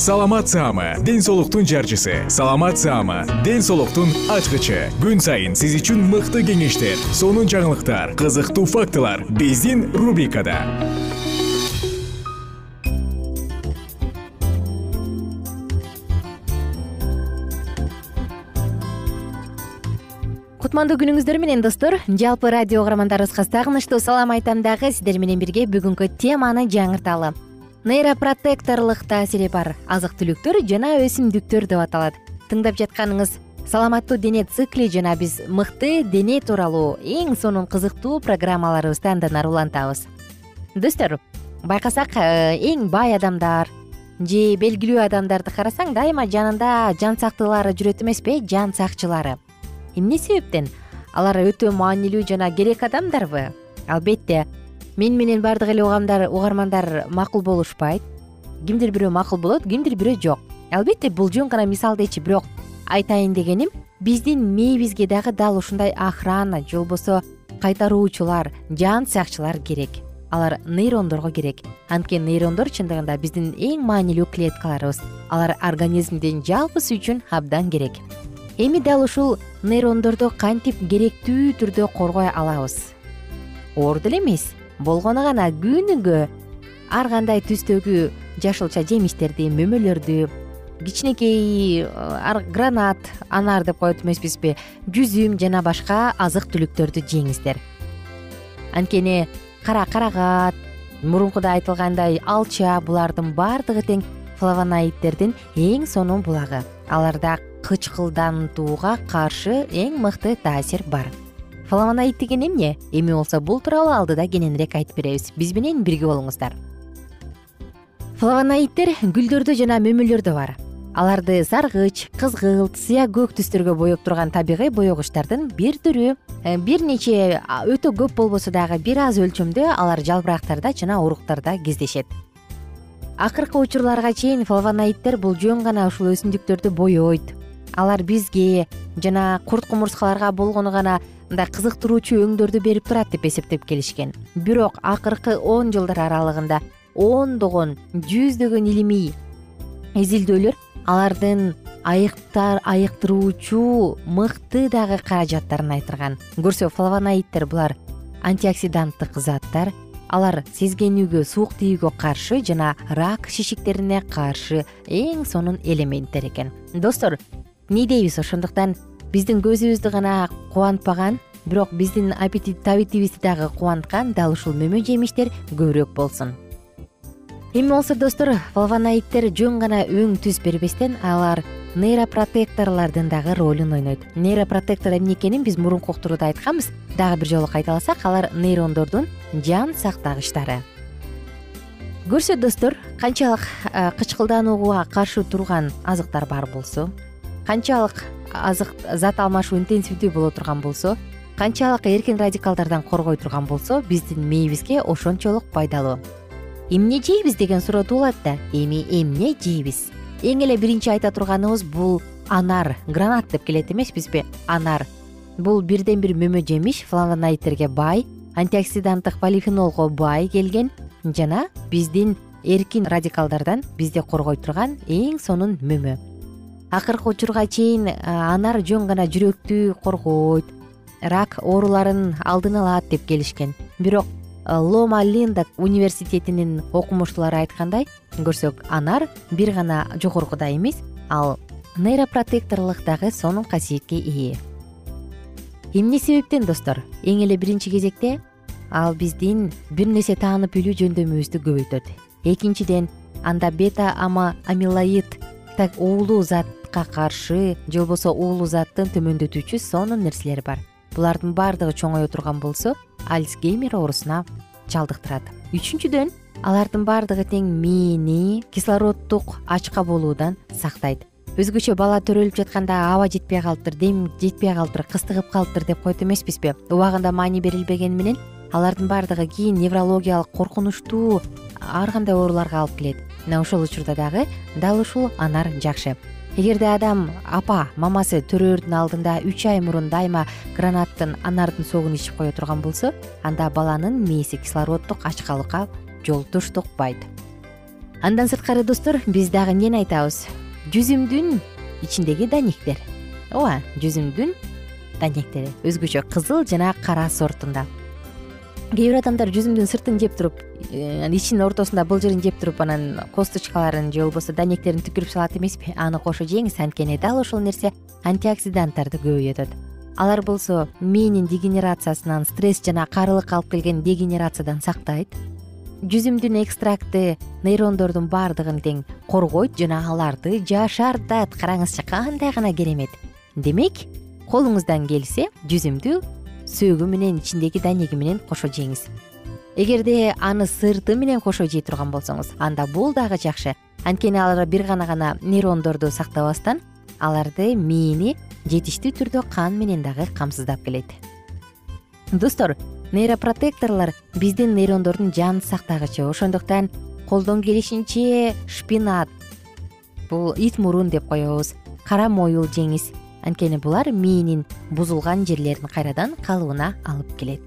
саламат саама ден соолуктун жарчысы. Саламат саама ден соолуктун ачкычы. Күн сайын сиз үчүн мыкты кеңештер сонун жаңылыктар кызыктуу фактылар биздин рубрикада. Кутмандуу күнүңүздөр менен достор жалпы радио угармандарыбызга сагынычтуу салам айтам дагы. Сиздер менен бирге бүгүнкү теманы жаңырталы нейропротекторлук таасири бар. Азык түлүктөр жана өсүмдүктөр деп аталат. Тыңдап жатканыңыз саламаттуу дене цикли жана биз мыкты дене тууралуу эң сонун кызыктуу программаларыбызды андан ары улантабыз. Достор байкасак э, эң бай адамдар же белгилүү адамдарды карасаң дайыма жанында жан сактылары жүрөт эмеспи жан сакчылары. Эмне себептен? Алар өтө маанилүү жана керек адамдарбы? Албетте мен менен баардык эле угармандар макул болушпайт. Кимдир бирөө макул болот кимдир бирөө жок. Албетте бул жөн гана мисал дейчи бирок айтайын дегеним биздин мээбизге дагы дал ушундай охрана же болбосо кайтаруучулар жан сакчылар керек. Алар нейрондорго керек. Анткени нейрондор чындыгында биздин эң маанилүү клеткаларыбыз. Алар организмдин жалпысы үчүн абдан керек. Эми дал ушул нейрондорду кантип керектүү түрдө коргой алабыз? Оор деле эмес болгону гана күнүгө ар кандай түстөгү жашылча жемиштерди мөмөлөрдү кичинекей гранат анар деп коет эмеспизби. Жүзүм жана башка азык түлүктөрдү жеңиздер. Анткени кара карагат мурункуда айтылгандай алча булардын баардыгы тең флавоноидтердин эң сонун булагы. Аларда кычкылдантууга каршы эң мыкты таасир бар флавоноид деген эмне? Эми болсо бул тууралуу алдыда кененирээк айтып беребиз. Биз менен бирге болуңуздар. Флавоноиддер гүлдөрдө жана мөмөлөрдө бар. Аларды саргыч кызгылт сыя көк түстөргө боеп турган табигый боегучтардын бир түрү. Э, бир нече өтө көп болбосо дагы бир аз өлчөмдө алар жалбырактарда жана уруктарда кездешет. Акыркы учурларга чейин флавоноиддер бул жөн гана ушул өсүмдүктөрдү боейт алар бизге жана курт кумурскаларга болгону гана мындай кызыктыруучу өңдөрдү берип турат деп эсептеп келишкен. Бирок акыркы он жылдар аралыгында ондогон жүздөгөн илимий изилдөөлөр алардын айыктыруучу мыкты дагы каражаттарын айтырган. Көрсө флавоноиддер булар антиоксиданттык заттар алар сезгенүүгө суук тийүүгө каршы жана рак шишиктерине каршы эң сонун элементтер экен. Достор эмне дейбиз ошондуктан биздин көзүбүздү гана кубантпаган бирок биздин аппетит табитибизди дагы кубанткан дал ушул мөмө жемиштер көбүрөөк болсун. Эми болсо достор флавоноиддер жөн гана өң түс бербестен алар нейропротекторлордун дагы ролун ойнойт. Нейропротектор эмне экенин биз мурунку уктурууда айтканбыз. Дагы бир жолу кайталасак алар нейрондордун жан сактагычтары. Көрсө достор канчалык кычкылданууга каршы турган азыктар бар болсо канчалык азык зат алмашуу интенсивдүү боло турган болсо канчалык эркин радикалдардан коргой турган болсо биздин мээбизге ошончолук пайдалуу. Эмне жейбиз? деген суроо туулат да эми эмне жейбиз? Эң эле биринчи айта турганыбыз бул анар гранат деп келет эмеспизби анар бул бирден бир мөмө жемиш флавоноидтерге бай антиоксиданттык полифенолго бай келген жана биздин эркин радикалдардан бизди коргой турган эң сонун мөмө акыркы учурга чейин анар жөн гана жүрөктү коргойт. Рак ооруларын алдын алат деп келишкен. Бирок лома линда университетинин окумуштуулары айткандай көрсөк анар бир гана жогоркуда эмес ал нейропротекторлук дагы сонун касиетке ээ эмне себептен достор? Эң эле биринчи кезекте? Ал биздин бир нерсе таанып билүү жөндөмүбүздү көбөйтөт. Экинчиден анда бета ама амилоид уулуу каршы же болбосо уулуу заттын төмөндөтүүчү сонун нерселер бар. Булардын баардыгы чоңое турган болсо альцгеймер оорусуна чалдыктырат. Үчүнчүдөн алардын баардыгы тең мээни кислороддук ачка болуудан сактайт. Өзгөчө бала төрөлүп жатканда аба жетпей калыптыр дем жетпей калыптыр кыстыгып калыптыр деп коет эмеспизби? Убагында маани берилбегени менен алардын баардыгы кийин неврологиялык коркунучтуу ар кандай ооруларга алып келет? Мына ошол учурда дагы дал ушул анар жакшы эгерде адам апа мамасы төрөөрдүн алдында үч ай мурун дайыма гранаттын анардын согун ичип кое турган болсо анда баланын мээси кислороддук ачкалыкка жолтуш тукпайт андан сырткары достор биз дагы эмнени айтабыз? Жүзүмдүн ичиндеги данектер. Ооба жүзүмдүн данектери. Өзгөчө кызыл жана кара сортунда кээ бир адамдар жүзүмдүн сыртын жеп туруп э, ичинин ортосунда былжырын жеп туруп анан косточкаларын же болбосо данектерин түкүрүп салат эмеспи? Аны кошо жеңиз анткени дал ошол нерсе антиоксиданттарды көбөйтөт алар болсо мээнин дегенерациясынан стресс жана карылыкка алып келген дегенерациядан сактайт. Жүзүмдүн экстракты нейрондордун баардыгын тең коргойт жана аларды жашартат. Караңызчы кандай гана керемет. Демек колуңуздан келсе жүзүмдү сөөгү менен ичиндеги данеги менен кошо жеңиз. Эгерде аны сырты менен кошо жей турган болсоңуз анда бул дагы жакшы. Анткени алар бир гана гана нейрондорду сактабастан аларды мээни жетиштүү түрдө кан менен дагы камсыздап келет. Достор нейропротекторлор биздин нейрондордун жанын сактагычы. Ошондуктан колдон келишинче шпинат бул ит мурун деп коебуз кара моюл жеңиз анткени булар мээнин бузулган жерлерин кайрадан калыбына алып келет.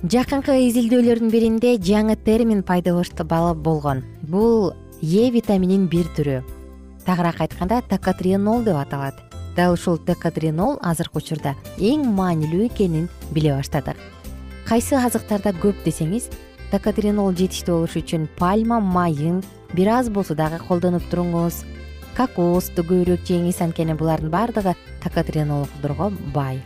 Жакынкы изилдөөлөрдүн биринде жаңы термин пайда болгон. Бул е витамининин бир түрү. Тагыраак айтканда токотренол деп аталат. Дал ушул токотренол азыркы учурда эң маанилүү экенин биле баштадык. Кайсы азыктарда көп десеңиз токотренол жетиштүү болуш үчүн пальма майын бир аз болсо дагы колдонуп туруңуз кокосту көбүрөөк жеңиз анткени булардын баардыгы токотренолдорго бай.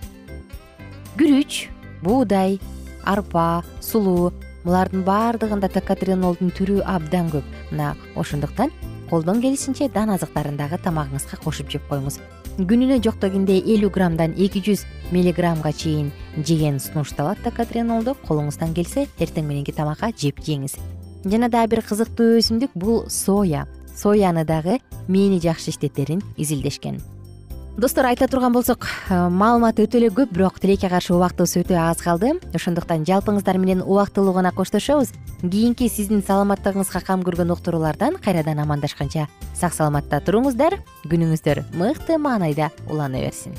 Күрүч буудай арпа сулуу булардын баардыгында токотренолдун түрү абдан көп. Мына ошондуктан колдон келишинче дан азыктарын дагы тамагыңызга кошуп жеп коюңуз. Күнүнө жок дегенде элүү граммдан эки жүз миллиграммга чейин жеген сунушталат токотренолду колуңуздан келсе эртең мененки тамакка жеп жеңиз. Жана дагы бир кызыктуу өсүмдүк бул соя сояны дагы мээни жакшы иштетерин изилдешкен. Достор айта турган болсок э, маалымат өтө эле көп бирок тилекке каршы убактыбыз өтө аз калды. Ошондуктан жалпыңыздар менен убактылуу гана коштошобуз. Кийинки сиздин саламаттыгыңызга кам көргөн уктуруулардан кайрадан амандашканча сак саламатта туруңуздар. Күнүңүздөр мыкты маанайда улана берсин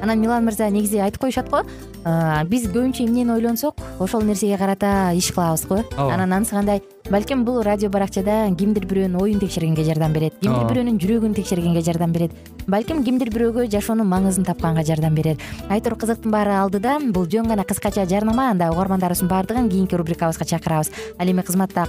анан милан мырза негизи айтып коюшат го. Биз көбүнчө эмнени ойлонсок? Ошол нерсеге карата иш кылабыз го. Ооба. Анан анысы кандай? Балким бул радио баракчада кимдир бирөөнүн оюн текшергенге жардам берет кимдир бирөөнүн жүрөгүн текшергенге жардам берет. Балким кимдир бирөөгө жашоонун маңызын тапканга жардам берет. Айтор кызыктын баары алдыда бул жөн гана кыскача жарнама анда угармандарыбыздын баардыгын кийинки рубрикабызга чакырабыз. Ал эми кызматта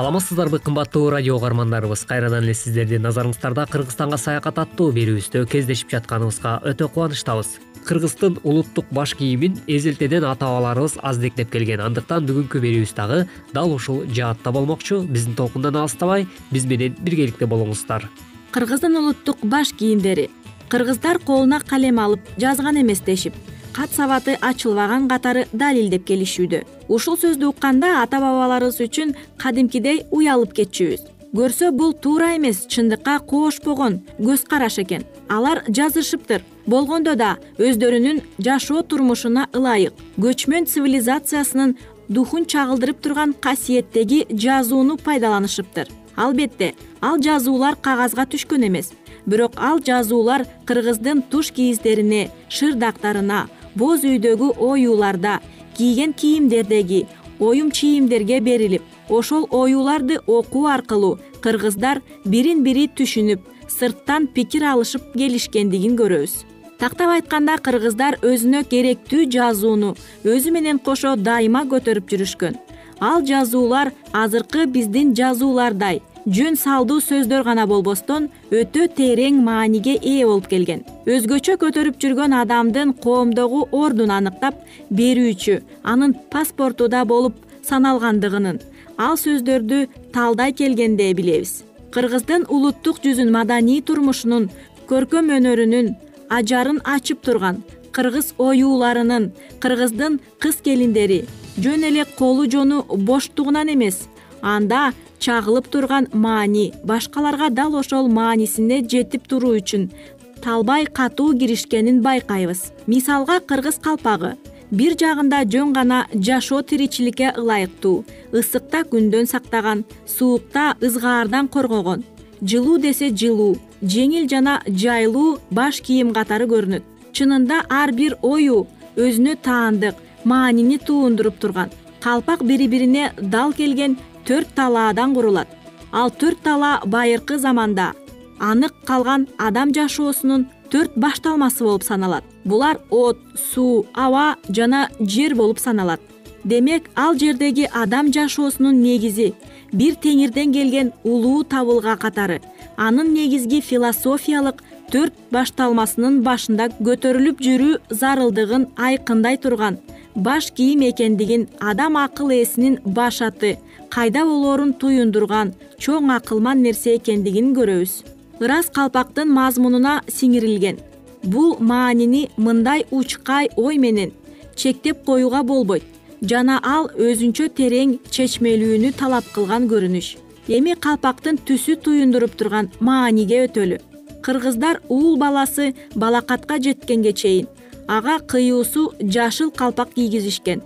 саламатсыздарбы кымбаттуу радио угармандарыбыз? Кайрадан эле сиздердин назарыңыздарда кыргызстанга саякат аттуу берүүбүздө кездешип жатканыбызга өтө кубанычтабыз. Кыргыздын улуттук баш кийимин эзелтеден ата бабаларыбыз аздектеп келген. Андыктан бүгүнкү берүүбүз дагы дал ушул жаатта болмокчу. Биздин толкундан алыстабай биз менен биргеликте болуңуздар. Кыргыздын улуттук баш кийимдери. Кыргыздар колуна калем алып жазган эмес дешип кат сабаты ачылбаган катары далилдеп келишүүдө. Ушул сөздү укканда ата бабаларыбыз үчүн кадимкидей уялып кетчүбүз. Көрсө бул туура эмес чындыкка кошпогон көз караш экен. Алар жазышыптыр. Болгондо да өздөрүнүн жашоо турмушуна ылайык. Көчмөн цивилизациясынын духун чагылдырып турган касиеттеги жазууну пайдаланышыптыр. Албетте ал жазуулар кагазга түшкөн эмес. Бирок ал жазуулар кыргыздын туш кийиздерине шырдактарына боз үйдөгү оюуларда кийген кийимдердеги оюм чийимдерге берилип ошол оюуларды окуу аркылуу кыргыздар бирин бири түшүнүп сырттан пикир алышып келишкендигин көрөбүз. Тактап айтканда кыргыздар өзүнө керектүү жазууну өзү менен кошо дайыма көтөрүп жүрүшкөн. Ал жазуулар азыркы биздин жазуулардай жөн салдуу сөздөр гана болбостон өтө терең мааниге ээ болуп келген. Өзгөчө көтөрүп жүргөн адамдын коомдогу ордун аныктап берүүчү анын паспорту да болуп саналгандыгынын ал сөздөрдү талдай келгенде билебиз. Кыргыздын улуттук жүзүн маданий турмушунун көркөм өнөрүнүн ажарын ачып турган кыргыз оюуларынын кыргыздын кыз келиндери жөн эле колу жону боштугунан эмес анда чагылып турган маани. Башкаларга дал ошол маанисине жетип туруу үчүн талбай катуу киришкенин байкайбыз. Мисалга кыргыз калпагы. Бир жагында жөн гана жашоо тиричиликке ылайыктуу ысыкта күндөн сактаган суукта ызгаардан коргогон. Жылуу десе жылуу жеңил жана жайлуу баш кийим катары көрүнөт. Чынында ар бир ою өзүнө таандык маанини туундуруп турган. Калпак бири бирине дал келген төрт талаадан курулат. Ал төрт талаа байыркы заманда анык калган адам жашоосунун төрт башталмасы болуп саналат. Булар от суу аба жана жер болуп саналат. Демек ал жердеги адам жашоосунун негизи бир теңирден келген улуу табылга катары. Анын негизги философиялык төрт башталмасынын башында көтөрүлүп жүрүү зарылдыгын айкындай турган баш кийим экендигин адам акыл ээсинин баш аты кайда болоорун туюндурган чоң акылман нерсе экендигин көрөбүз. Ырас калпактын мазмунуна сиңирилген. Бул маанини мындай учкай ой менен чектеп коюуга болбойт жана ал өзүнчө терең чечмелүүнү талап кылган көрүнүш. Эми калпактын түсү туюндуруп турган мааниге өтөлү. Кыргыздар уул баласы балакатка жеткенге чейин ага кыюусу жашыл калпак кийгизишкен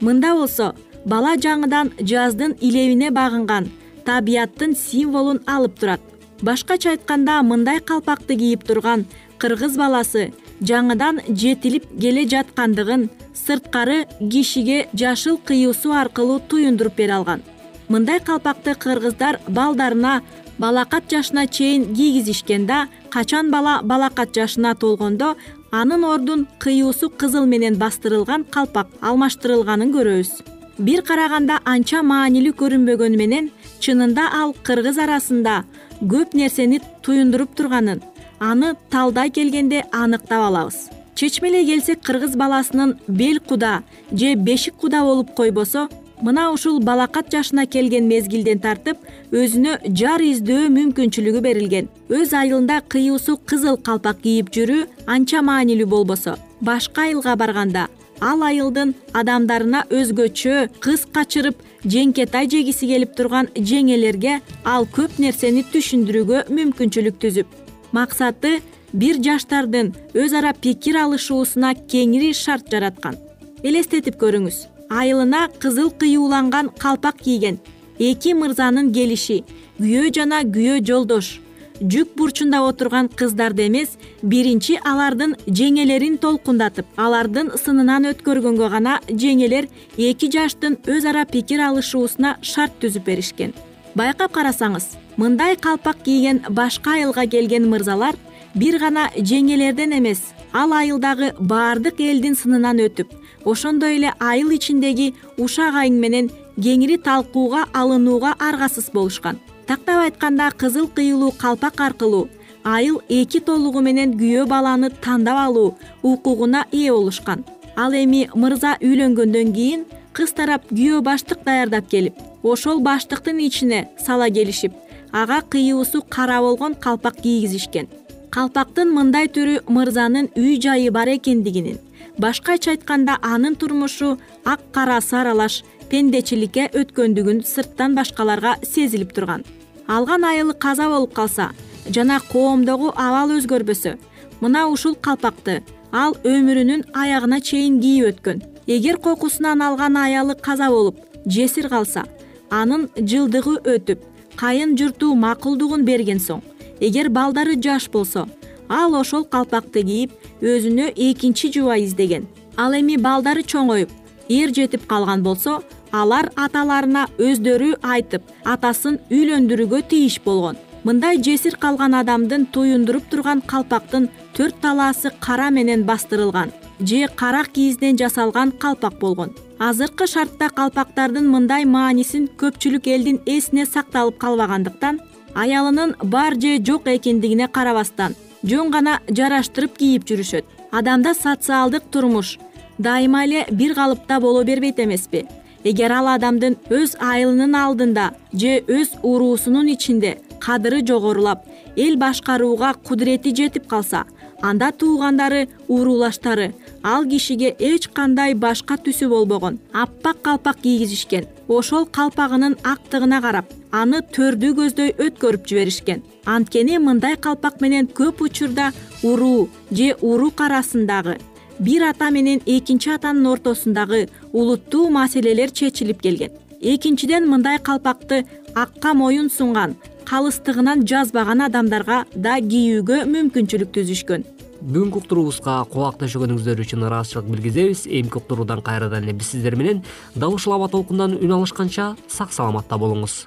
мында болсо бала жаңыдан жаздын илебине багынган табияттын символун алып турат. Башкача айтканда мындай калпакты кийип турган кыргыз баласы жаңыдан жетилип келе жаткандыгын сырткары кишиге жашыл кыюусу аркылуу туюндуруп бере алган. Мындай калпакты кыргыздар балдарына балакат жашына чейин кийгизишкен да качан бала балакат жашына толгондо анын ордун кыюусу кызыл менен бастырылган калпак алмаштырылганын көрөбүз бир караганда анча маанилүү көрүнбөгөнү менен чынында ал кыргыз арасында көп нерсени туюндуруп турганын аны талдай келгенде аныктап алабыз. Чечмелей келсек кыргыз баласынын бел куда же бешик куда болуп койбосо мына ушул балакат жашына келген мезгилден тартып өзүнө жар издөө мүмкүнчүлүгү берилген. Өз айылында кыюусу кызыл калпак кийип жүрүү анча маанилүү болбосо. Башка айылга барганда ал айылдын адамдарына өзгөчө кыз качырып жеңкетай жегиси келип турган жеңелерге ал көп нерсени түшүндүрүүгө мүмкүнчүлүк түзүп. Максаты бир жаштардын өз ара пикир алышуусуна кеңири шарт жараткан. Элестетип көрүңүз. Айылына кызыл кыюуланган калпак кийген эки мырзанын келиши күйөө жана күйөө жолдош жүк бурчунда отурган кыздарды эмес биринчи алардын жеңелерин толкундатып алардын сынынан өткөргөнгө гана жеңелер эки жаштын өз ара пикир алышуусуна шарт түзүп беришкен. Байкап карасаңыз мындай калпак кийген башка айылга келген мырзалар бир гана жеңелерден эмес ал айылдагы баардык элдин сынынан өтүп ошондой эле айыл ичиндеги ушак айың менен кеңири талкууга алынууга аргасыз болушкан тактап айтканда кызыл кыюлуу калпак аркылуу айыл эки толугу менен күйөө баланы тандап алуу укугуна ээ болушкан. Ал эми мырза үйлөнгөндөн кийин кыз тарап күйөө баштык даярдап келип ошол баштыктын ичине сала келишип ага кыюусу кара болгон калпак кийгизишкен. Калпактын мындай түрү мырзанын үй жайы бар экендигинин башкача айтканда анын турмушу ак карасы аралаш пендечиликке өткөндүгүн сырттан башкаларга сезилип турган. Алган айылы каза болуп калса жана коомдогу абал өзгөрбөсө мына ушул калпакты ал өмүрүнүн аягына чейин кийип өткөн. Эгер кокусунан алган аялы каза болуп жесир калса анын жылдыгы өтүп кайын журту макулдугун берген соң эгер балдары жаш болсо ал ошол калпакты кийип өзүнө экинчи жубай издеген. Ал эми балдары чоңоюп эр жетип калган болсо алар аталарына өздөрү айтып атасын үйлөндүрүүгө тийиш болгон. Мындай жесир калган адамдын туюндуруп турган калпактын төрт талаасы кара менен бастырылган же карак кийизден жасалган калпак болгон. Азыркы шартта калпактардын мындай маанисин көпчүлүк элдин эсине сакталып калбагандыктан аялынын бар же жок экендигине карабастан жөн гана жараштырып кийип жүрүшөт. Адамда социалдык турмуш дайыма эле бир калыпта боло бербейт эмеспи эгер ал адамдын өз айылынын алдында же өз уруусунун ичинде кадыры жогорулап эл башкарууга кудурети жетип калса анда туугандары уруулаштары ал кишиге эч кандай башка түсү болбогон аппак калпак кийгизишкен ошол калпагынын актыгына карап аны төрдүү көздөй өткөрүп жиберишкен. Анткени мындай калпак менен көп учурда уруу же урук арасындагы бир ата менен экинчи атанын ортосундагы улуттуу маселелер чечилип келген. Экинчиден мындай калпакты акка моюн сунган калыстыгынан жазбаган адамдарга да кийүүгө мүмкүнчүлүк түзүшкөн. Бүгүнкү уктуруубузга кулак төшөгөнүңүздөр үчүн ыраазычылык билгизебиз. Эмки уктуруудан кайрадан эле биз сиздер менен дал ушул аба толкундан үн алышканча сак саламатта болуңуз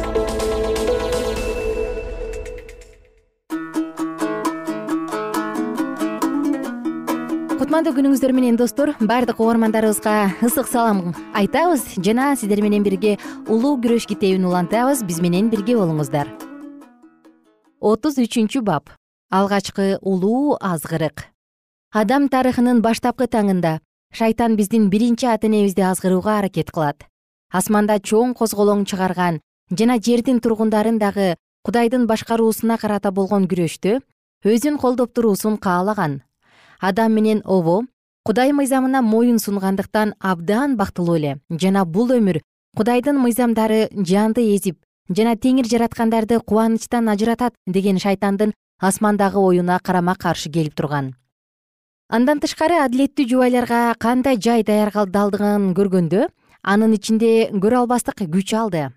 Күнүңүздөр менен достор баардык угармандарыбызга ысык салам. Айтабыз жана сиздер менен бирге улуу күрөш китебин улантабыз биз менен бирге болуңуздар. Отуз үчүнчү бап. Алгачкы улуу азгырык. Адам тарыхынын баштапкы таңында шайтан биздин биринчи ата энебизди азгырууга аракет кылат. Асманда чоң козголоң чыгарган жана жердин тургундарын дагы кудайдын башкаруусуна карата болгон күрөштө өзүн колдоп туруусун каалаган адам менен обо кудай мыйзамына моюн сунгандыктан абдан бактылуу эле. Жана бул өмүр кудайдын мыйзамдары жанды эзип жана теңир жараткандарды кубанычтан ажыратат деген шайтандын асмандагы оюна карама каршы келип турган. Андан тышкары адилеттүү жубайларга кандай жай даярдалдыгын көргөндө анын ичинде көрө албастык күч алды.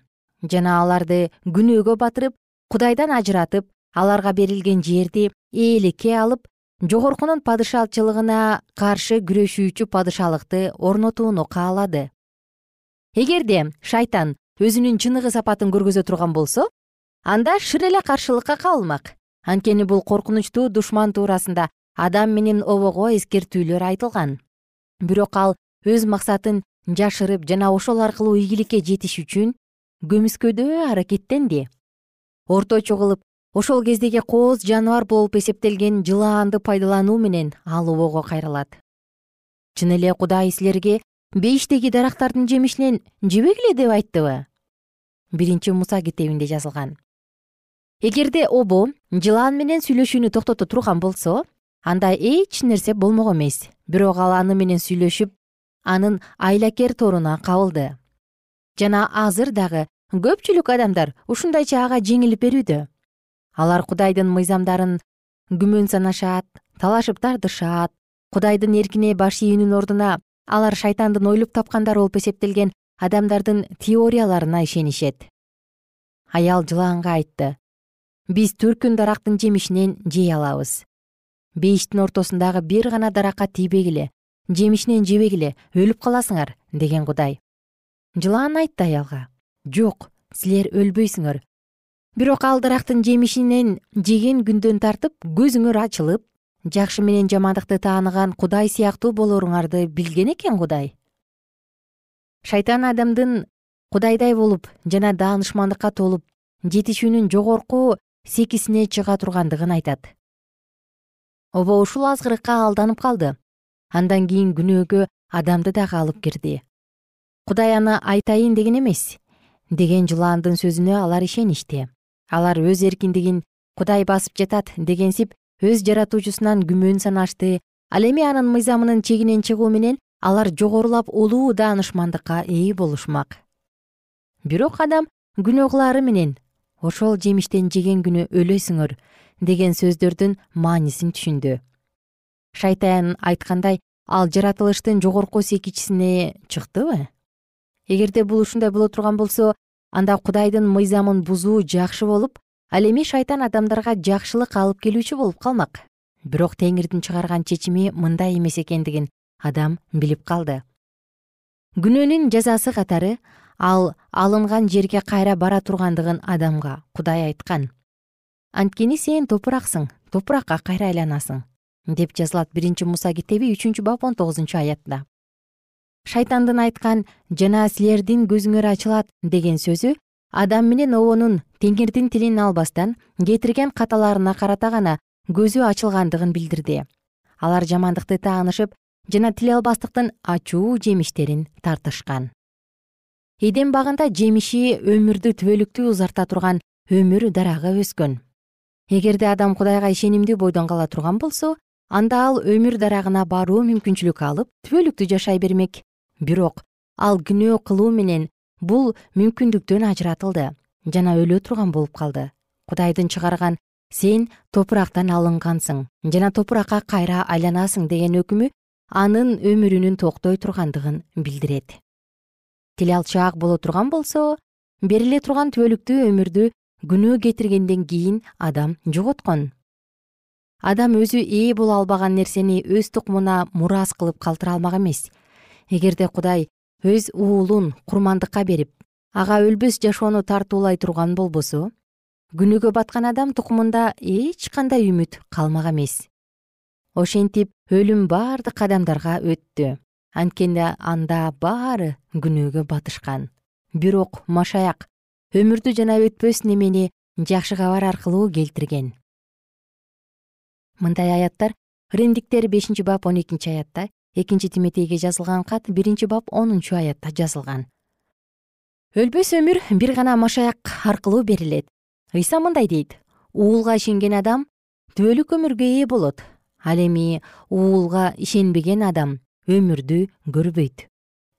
Жана аларды күнөөгө батырып кудайдан ажыратып аларга берилген жерди ээлекке алып жогоркунун падышачылыгына каршы күрөшүүчү падышалыкты орнотууну каалады. Эгерде шайтан өзүнүн чыныгы сапатын көргөзө турган болсо анда шыр эле каршылыкка кабылмак анткени бул коркунучтуу душман туурасында адам менен обого эскертүүлөр айтылган. Бирок ал өз максатын жашырып жана ошол аркылуу ийгиликке жетиш үчүн көмүскөдөө аракеттенди. Орточо кылып ошол кездеги кооз жаныбар болуп эсептелген жылаанды пайдалануу менен ал обого кайрылат. Чын эле кудай силерге бейиштеги дарактардын жемишинен жебегиле деп айттыбы? Биринчи муса китебинде жазылган. Эгерде обо жылаан менен сүйлөшүүнү токтото турган болсо анда эч нерсе болмок эмес. Бирок ал аны менен сүйлөшүп анын айлакер торуна кабылды. Жана азыр дагы көпчүлүк адамдар ушундайча ага жеңилип берүүдө алар кудайдын мыйзамдарын күмөн санашат талашып тартышат. Кудайдын эркине баш ийүүнүн ордуна алар шайтандын ойлоп тапкандары болуп эсептелген адамдардын теорияларына ишенишет. Аял жылаанга айтты. Биз төркүн дарактын жемишинен жей алабыз. Бейиштин ортосундагы бир гана даракка тийбегиле жемишинен жебегиле өлүп каласыңар деген кудай. Жылаан айтты аялга. Жок силер өлбөйсүңөр бирок ал дарактын жемишинен жеген күндөн тартып көзүңөр ачылып жакшы менен жамандыкты тааныган кудай сыяктуу болоруңарды билген экен кудай. Шайтан адамдын кудайдай болуп жана даанышмандыкка толуп жетишүүнүн жогорку секисине чыга тургандыгын айтат. Обо ушул азгырыкка алданып калды. Андан кийин күнөөгө адамды дагы алып кирди. Кудай аны айтайын деген эмес деген жылаандын сөзүнө алар ишеништи алар өз эркиндигин кудай басып жатат дегенсип өз жаратуучусунан күмөн санашты. Ал эми анын мыйзамынын чегинен чыгуу менен алар жогорулап улуу даанышмандыкка ээ болушмак. Бирок адам күнөө кылаары менен ошол жемиштен жеген күнү өлөсүңөр деген сөздөрдүн маанисин түшүндү. Шайтан айткандай ал жаратылыштын жогорку секичисине чыктыбы? Эгерде бул ушундай боло турган болсо анда кудайдын мыйзамын бузуу жакшы болуп ал эми шайтан адамдарга жакшылык алып келүүчү болуп калмак. Бирок теңирдин чыгарган чечими мындай эмес экендигин адам билип калды. Күнөөнүн жазасы катары ал алынган жерге кайра бара тургандыгын адамга кудай айткан. Анткени сен топураксың топуракка кайра айланасың деп жазылат биринчи муса китеби үчүнчү бап он тогузунчу аятта шайтандын айткан жана силердин көзүңөр ачылат деген сөзү адам менен обонун теңирдин тилин албастан кетирген каталарына карата гана көзү ачылгандыгын билдирди. Алар жамандыкты таанышып жана тил албастыктын ачуу жемиштерин тартышкан. Эдем багында жемиши өмүрдү түбөлүктүү узарта турган өмүр дарагы өскөн. Эгерде адам кудайга ишенимдүү бойдон кала турган болсо анда ал өмүр дарагына баруу мүмкүнчүлүк алып түбөлүктүү жашай бермек бирок ал күнөө кылуу менен бул мүмкүндүктөн ажыратылды жана өлө турган болуп калды. Кудайдын чыгарган сен топурактан алынгансың жана топуракка кайра айланасың деген өкүмү анын өмүрүнүн токтой тургандыгын билдирет. Тил алчаак боло турган болсо бериле турган түбөлүктүү өмүрдү күнөө кетиргенден кийин адам жоготкон. Адам өзү ээ боло албаган нерсени өз тукумуна мурас кылып калтыра алмак эмес эгерде кудай өз уулун курмандыкка берип ага өлбөс жашоону тартуулай турган болбосо күнөөгө баткан адам тукумунда эч кандай үмүт калмак эмес. Ошентип өлүм бардык адамдарга өттү. Анткени анда баары күнөөгө батышкан. Бирок машаяк өмүрдү жана өтпөс немени жакшы кабар аркылуу келтирген. Мындай аяттар римдиктер бешинчи бап он экинчи аятта экинчи тиметейге жазылган кат биринчи бап онунчу аятта жазылган. Өлбөс өмүр бир гана машаяк аркылуу берилет. Ыйса мындай дейт. Уулга ишенген адам түбөлүк өмүргө ээ болот. Ал эми уулга ишенбеген адам өмүрдү көрбөйт.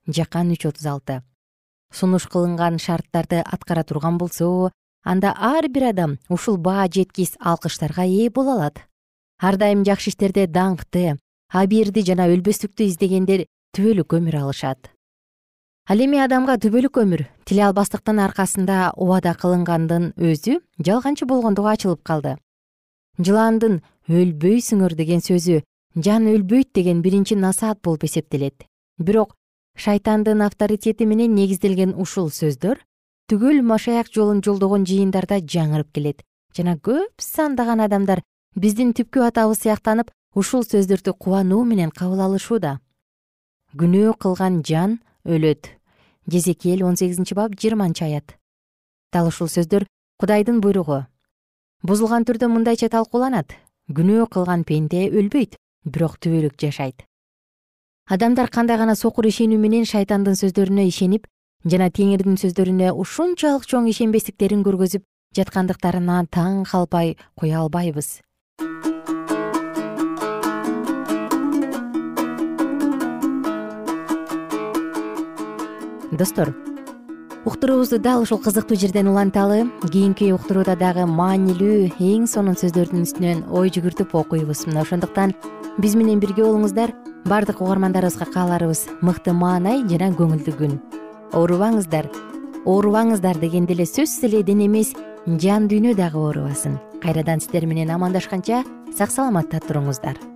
Жакан үч отуз алты. Сунуш кылынган шарттарды аткара турган болсо анда ар бир адам ушул баа жеткис алкыштарга ээ боло алат ар дайым жакшы иштерде даңкты абийирди жана өлбөстүктү издегендер түбөлүк өмүр алышат. Ал эми адамга түбөлүк өмүр тиле албастыктын аркасында убада кылынгандын өзү жалганчы болгондугу ачылып калды. Жыландын өлбөйсүңөр деген сөзү жан өлбөйт деген биринчи насаат болуп эсептелет. Бирок шайтандын авторитети менен негизделген ушул сөздөр түгөл машаяк жолун жолдогон жыйындарда жаңырып келет. Жана көп сандаган адамдар биздин түпкү атабыз сыяктанып ушул сөздөрдү кубануу менен кабыл алышууда. Күнөө кылган жан өлөт. Жезекел он сегизинчи бап жыйырманчы аят. Дал ушул сөздөр кудайдын буйругу бузулган түрдө мындайча талкууланат күнөө кылган пенде өлбөйт бирок түбөлүк жашайт адамдар кандай гана сокур ишенүү менен шайтандын сөздөрүнө ишенип жана теңирдин сөздөрүнө ушунчалык чоң ишенбестиктерин көргөзүп жаткандыктарына таң калбай кое албайбыз достор уктуруубузду дал ушул кызыктуу жерден уланталы кийинки уктурууда дагы маанилүү эң сонун сөздөрдүн үстүнөн ой жүгүртүп окуйбуз. Мына ошондуктан биз менен бирге болуңуздар. Баардык угармандарыбызга кааларыбыз. Мыкты маанай жана көңүлдүү күн. Оорубаңыздар. Оорубаңыздар дегенде эле сөзсүз эле дене эмес жан дүйнө дагы оорубасын. Кайрадан сиздер менен амандашканча сак саламатта туруңуздар